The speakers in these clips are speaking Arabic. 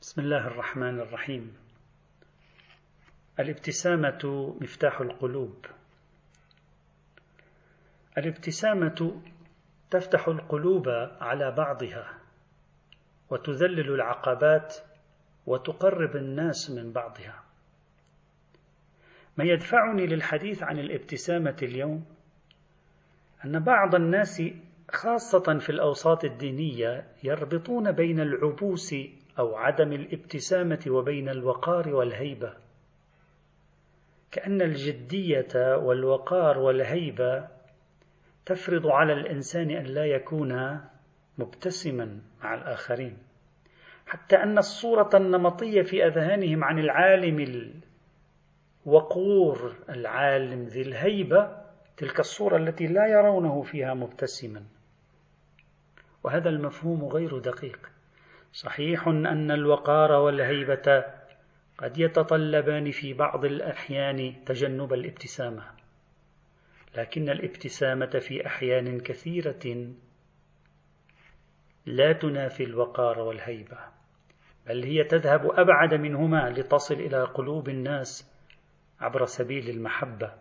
بسم الله الرحمن الرحيم. الابتسامة مفتاح القلوب. الابتسامة تفتح القلوب على بعضها وتذلل العقبات وتقرب الناس من بعضها. ما يدفعني للحديث عن الابتسامة اليوم أن بعض الناس خاصة في الأوساط الدينية يربطون بين العبوس أو عدم الابتسامة وبين الوقار والهيبة. كأن الجدية والوقار والهيبة تفرض على الإنسان أن لا يكون مبتسما مع الآخرين. حتى أن الصورة النمطية في أذهانهم عن العالم الوقور العالم ذي الهيبة تلك الصورة التي لا يرونه فيها مبتسما. وهذا المفهوم غير دقيق. صحيح أن الوقار والهيبة قد يتطلبان في بعض الأحيان تجنب الابتسامة لكن الابتسامة في أحيان كثيرة لا تنافي الوقار والهيبة بل هي تذهب أبعد منهما لتصل إلى قلوب الناس عبر سبيل المحبة.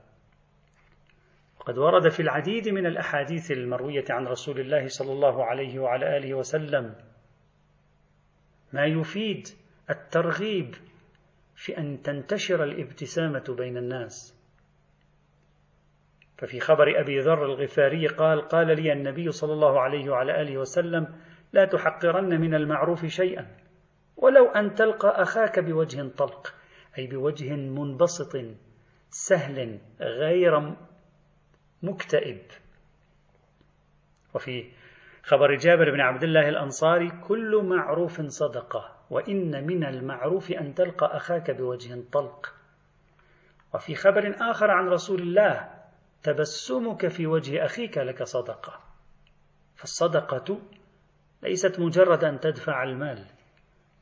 وقد ورد في العديد من الأحاديث المروية عن رسول الله صلى الله عليه وعلى آله وسلم ما يفيد الترغيب في أن تنتشر الابتسامة بين الناس. ففي خبر أبي ذر الغفاري قال قال لي النبي صلى الله عليه وعلى آله وسلم لا تحقرن من المعروف شيئا ولو أن تلقى أخاك بوجه طلق أي بوجه منبسط سهل غير مكتئب. وفي خبر جابر بن عبد الله الأنصاري كل معروف صدقة وإن من المعروف أن تلقى أخاك بوجه طلق. وفي خبر آخر عن رسول الله تبسمك في وجه أخيك لك صدقة. فالصدقة ليست مجرد أن تدفع المال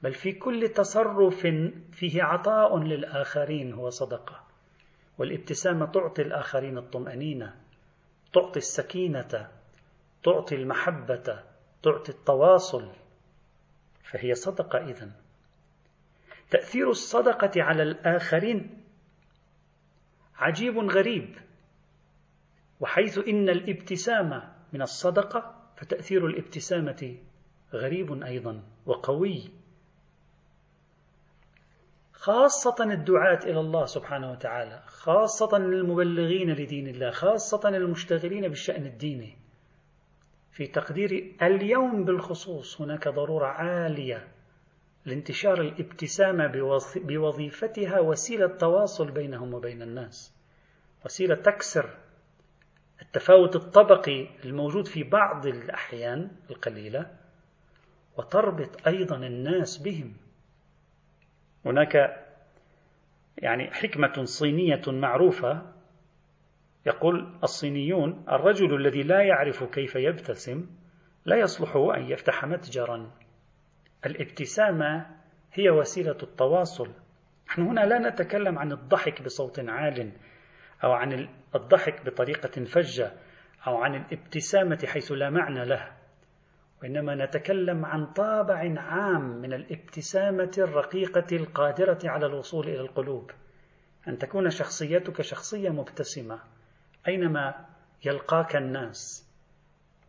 بل في كل تصرف فيه عطاء للآخرين هو صدقة والابتسامة تعطي الآخرين الطمأنينة تعطي السكينة تعطي المحبة تعطي التواصل فهي صدقة إذن. تأثير الصدقة على الآخرين عجيب غريب وحيث إن الابتسامة من الصدقة فتأثير الابتسامة غريب أيضا وقوي. خاصة الدعاة إلى الله سبحانه وتعالى خاصة المبلغين لدين الله خاصة المشتغلين بالشأن الديني. في تقدير اليوم بالخصوص هناك ضرورة عالية لانتشار الابتسامة بوظيفتها وسيلة تواصل بينهم وبين الناس وسيلة تكسر التفاوت الطبقي الموجود في بعض الأحيان القليلة وتربط أيضا الناس بهم. هناك يعني حكمة صينية معروفة يقول الصينيون الرجل الذي لا يعرف كيف يبتسم لا يصلح أن يفتح متجرا. الابتسامة هي وسيلة التواصل. نحن هنا لا نتكلم عن الضحك بصوت عال أو عن الضحك بطريقة فجة أو عن الابتسامة حيث لا معنى له. وإنما نتكلم عن طابع عام من الابتسامة الرقيقة القادرة على الوصول إلى القلوب. أن تكون شخصيتك شخصية مبتسمة. أينما يلقاك الناس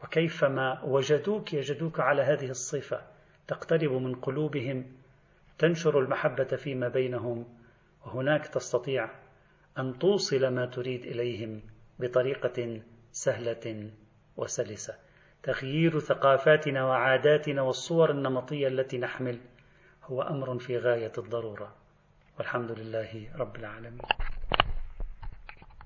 وكيفما وجدوك يجدوك على هذه الصفة تقترب من قلوبهم تنشر المحبة فيما بينهم وهناك تستطيع أن توصل ما تريد إليهم بطريقة سهلة وسلسة. تغيير ثقافاتنا وعاداتنا والصور النمطية التي نحمل هو أمر في غاية الضرورة. والحمد لله رب العالمين.